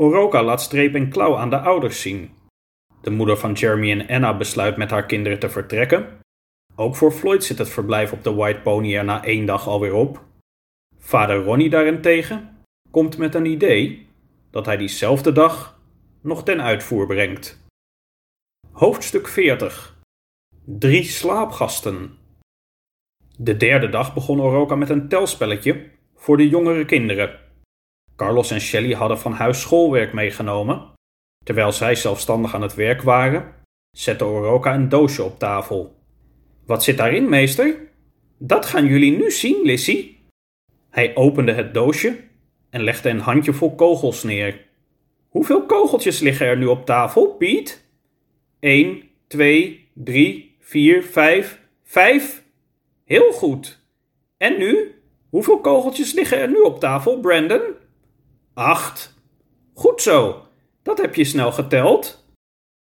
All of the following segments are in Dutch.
Oroka laat streep en klauw aan de ouders zien. De moeder van Jeremy en Anna besluit met haar kinderen te vertrekken. Ook voor Floyd zit het verblijf op de White Pony er na één dag alweer op. Vader Ronnie daarentegen komt met een idee dat hij diezelfde dag nog ten uitvoer brengt. Hoofdstuk 40 Drie slaapgasten. De derde dag begon Oroka met een telspelletje voor de jongere kinderen. Carlos en Shelley hadden van huis schoolwerk meegenomen. Terwijl zij zelfstandig aan het werk waren, zette Oroka een doosje op tafel. Wat zit daarin, meester? Dat gaan jullie nu zien, Lissy. Hij opende het doosje en legde een handjevol kogels neer. Hoeveel kogeltjes liggen er nu op tafel, Piet? 1, 2, 3, 4, 5, 5. Heel goed. En nu? Hoeveel kogeltjes liggen er nu op tafel, Brandon? Acht. Goed zo. Dat heb je snel geteld.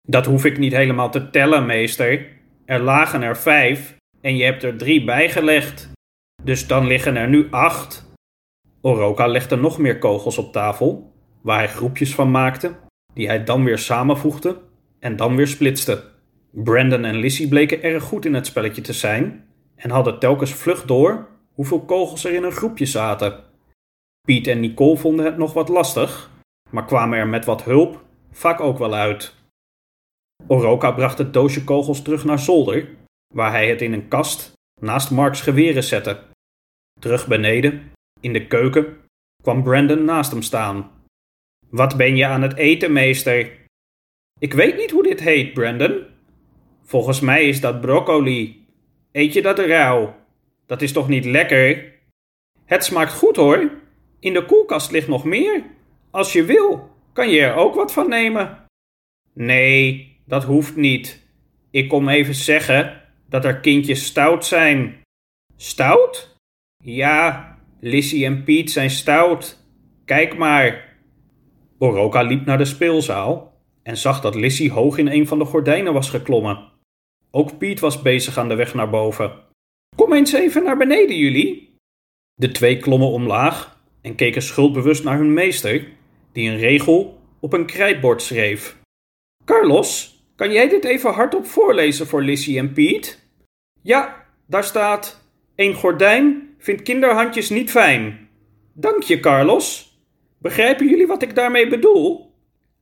Dat hoef ik niet helemaal te tellen, meester. Er lagen er vijf en je hebt er drie bijgelegd. Dus dan liggen er nu acht. Oroka legde nog meer kogels op tafel, waar hij groepjes van maakte, die hij dan weer samenvoegde en dan weer splitste. Brandon en Lissy bleken erg goed in het spelletje te zijn en hadden telkens vlug door hoeveel kogels er in een groepje zaten. Piet en Nicole vonden het nog wat lastig, maar kwamen er met wat hulp vaak ook wel uit. Oroka bracht het doosje kogels terug naar zolder, waar hij het in een kast naast Marks geweren zette. Terug beneden, in de keuken, kwam Brandon naast hem staan. Wat ben je aan het eten, meester? Ik weet niet hoe dit heet, Brandon. Volgens mij is dat broccoli. Eet je dat rauw? Dat is toch niet lekker? Het smaakt goed hoor. In de koelkast ligt nog meer. Als je wil, kan je er ook wat van nemen. Nee, dat hoeft niet. Ik kom even zeggen dat er kindjes stout zijn. Stout? Ja, Lissy en Piet zijn stout. Kijk maar. Oroka liep naar de speelzaal en zag dat Lissy hoog in een van de gordijnen was geklommen. Ook Piet was bezig aan de weg naar boven. Kom eens even naar beneden, jullie. De twee klommen omlaag en keken schuldbewust naar hun meester, die een regel op een krijtbord schreef. Carlos, kan jij dit even hardop voorlezen voor Lissy en Piet? Ja, daar staat: Een gordijn vindt kinderhandjes niet fijn. Dank je, Carlos. Begrijpen jullie wat ik daarmee bedoel?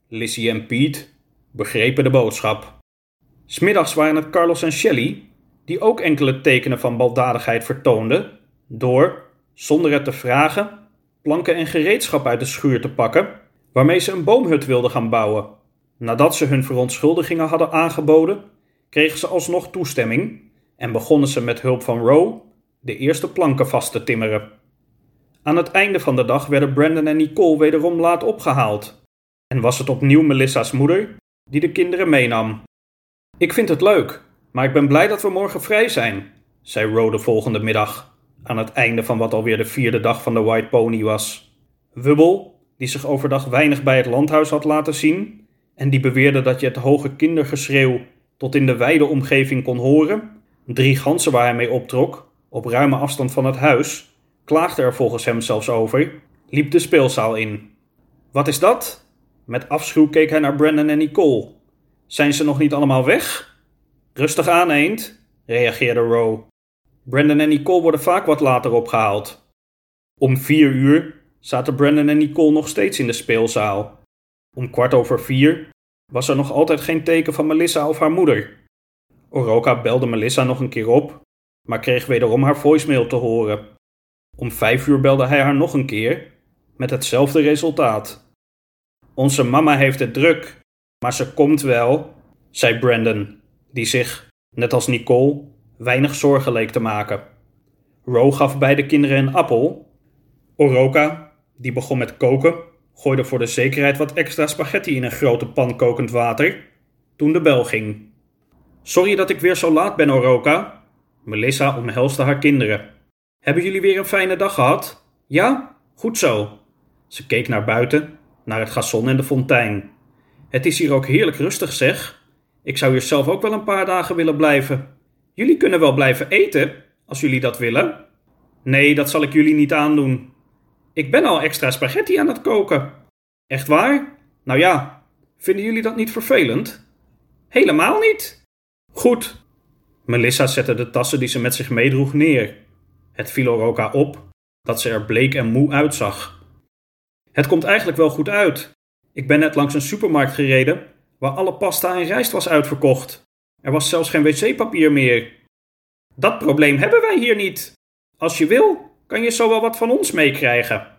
Lissy en Piet begrepen de boodschap. Smiddags waren het Carlos en Shelley die ook enkele tekenen van baldadigheid vertoonden door, zonder het te vragen, planken en gereedschap uit de schuur te pakken, waarmee ze een boomhut wilden gaan bouwen. Nadat ze hun verontschuldigingen hadden aangeboden, kregen ze alsnog toestemming en begonnen ze met hulp van Roe de eerste planken vast te timmeren. Aan het einde van de dag werden Brandon en Nicole wederom laat opgehaald. En was het opnieuw Melissa's moeder die de kinderen meenam. Ik vind het leuk, maar ik ben blij dat we morgen vrij zijn, zei Roe de volgende middag, aan het einde van wat alweer de vierde dag van de White Pony was. Wubbel, die zich overdag weinig bij het landhuis had laten zien, en die beweerde dat je het hoge kindergeschreeuw tot in de wijde omgeving kon horen, drie ganzen waar hij mee optrok, op ruime afstand van het huis, klaagde er volgens hem zelfs over, liep de speelzaal in. Wat is dat? Met afschuw keek hij naar Brandon en Nicole. Zijn ze nog niet allemaal weg? Rustig aan, eend, reageerde Roe. Brandon en Nicole worden vaak wat later opgehaald. Om vier uur zaten Brandon en Nicole nog steeds in de speelzaal. Om kwart over vier was er nog altijd geen teken van Melissa of haar moeder. Oroka belde Melissa nog een keer op, maar kreeg wederom haar voicemail te horen. Om vijf uur belde hij haar nog een keer, met hetzelfde resultaat. Onze mama heeft het druk, maar ze komt wel, zei Brandon, die zich, net als Nicole, weinig zorgen leek te maken. Ro gaf beide kinderen een appel. Oroka, die begon met koken, gooide voor de zekerheid wat extra spaghetti in een grote pan kokend water, toen de bel ging. Sorry dat ik weer zo laat ben, Oroka. Melissa omhelsde haar kinderen. Hebben jullie weer een fijne dag gehad? Ja? Goed zo. Ze keek naar buiten, naar het gazon en de fontein. Het is hier ook heerlijk rustig, zeg. Ik zou hier zelf ook wel een paar dagen willen blijven. Jullie kunnen wel blijven eten, als jullie dat willen. Nee, dat zal ik jullie niet aandoen. Ik ben al extra spaghetti aan het koken. Echt waar? Nou ja, vinden jullie dat niet vervelend? Helemaal niet. Goed. Melissa zette de tassen die ze met zich meedroeg neer. Het viel Oroka op dat ze er bleek en moe uitzag. Het komt eigenlijk wel goed uit. Ik ben net langs een supermarkt gereden waar alle pasta en rijst was uitverkocht. Er was zelfs geen wc-papier meer. Dat probleem hebben wij hier niet. Als je wil, kan je zo wel wat van ons meekrijgen.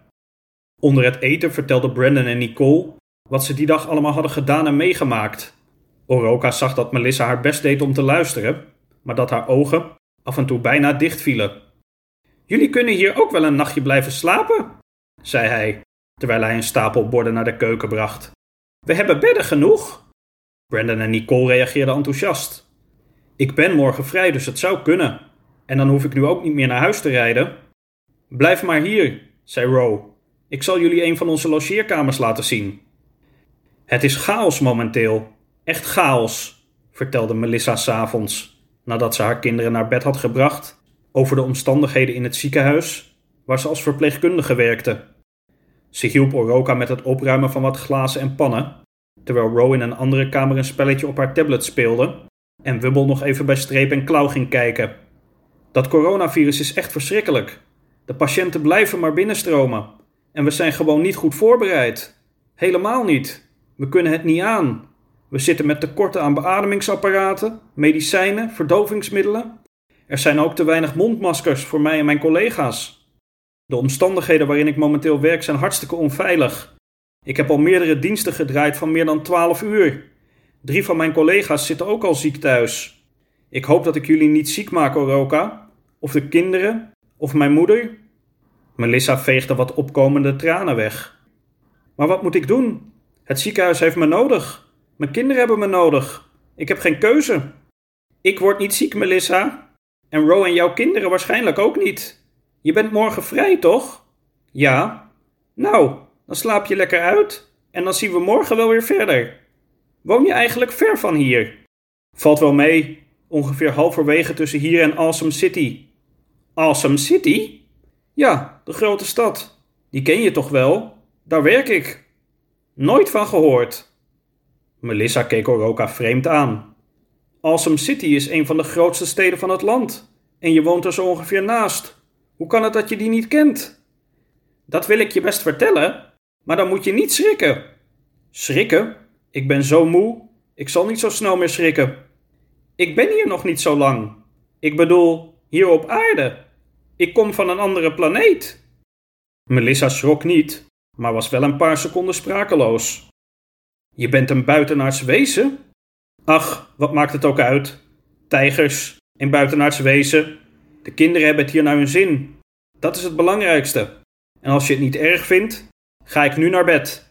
Onder het eten vertelden Brandon en Nicole wat ze die dag allemaal hadden gedaan en meegemaakt. Oroka zag dat Melissa haar best deed om te luisteren, maar dat haar ogen af en toe bijna dicht vielen. Jullie kunnen hier ook wel een nachtje blijven slapen, zei hij, terwijl hij een stapel borden naar de keuken bracht. We hebben bedden genoeg. Brandon en Nicole reageerden enthousiast. Ik ben morgen vrij, dus het zou kunnen. En dan hoef ik nu ook niet meer naar huis te rijden. Blijf maar hier, zei Row. Ik zal jullie een van onze logeerkamers laten zien. Het is chaos momenteel. Echt chaos, vertelde Melissa s'avonds, nadat ze haar kinderen naar bed had gebracht, over de omstandigheden in het ziekenhuis, waar ze als verpleegkundige werkte. Ze hielp Oroka met het opruimen van wat glazen en pannen, terwijl Ro in een andere kamer een spelletje op haar tablet speelde en Wubbel nog even bij Streep en Klauw ging kijken. Dat coronavirus is echt verschrikkelijk. De patiënten blijven maar binnenstromen en we zijn gewoon niet goed voorbereid. Helemaal niet. We kunnen het niet aan. We zitten met tekorten aan beademingsapparaten, medicijnen, verdovingsmiddelen. Er zijn ook te weinig mondmaskers voor mij en mijn collega's. De omstandigheden waarin ik momenteel werk zijn hartstikke onveilig. Ik heb al meerdere diensten gedraaid van meer dan 12 uur. Drie van mijn collega's zitten ook al ziek thuis. Ik hoop dat ik jullie niet ziek maak, Oroka. Of de kinderen, of mijn moeder. Melissa veegde wat opkomende tranen weg. Maar wat moet ik doen? Het ziekenhuis heeft me nodig. Mijn kinderen hebben me nodig. Ik heb geen keuze. Ik word niet ziek, Melissa. En Ro en jouw kinderen waarschijnlijk ook niet. Je bent morgen vrij, toch? Ja. Nou, dan slaap je lekker uit en dan zien we morgen wel weer verder. Woon je eigenlijk ver van hier? Valt wel mee, ongeveer halverwege tussen hier en Awesome City. Awesome City? Ja, de grote stad. Die ken je toch wel? Daar werk ik. Nooit van gehoord. Melissa keek Oroka vreemd aan. Awesome City is een van de grootste steden van het land en je woont er zo ongeveer naast. Hoe kan het dat je die niet kent? Dat wil ik je best vertellen, maar dan moet je niet schrikken. Schrikken? Ik ben zo moe, ik zal niet zo snel meer schrikken. Ik ben hier nog niet zo lang. Ik bedoel, hier op aarde. Ik kom van een andere planeet. Melissa schrok niet, maar was wel een paar seconden sprakeloos. Je bent een buitenaards wezen? Ach, wat maakt het ook uit? Tijgers en buitenaards wezen. De kinderen hebben het hier naar hun zin. Dat is het belangrijkste. En als je het niet erg vindt, ik nu naar bed.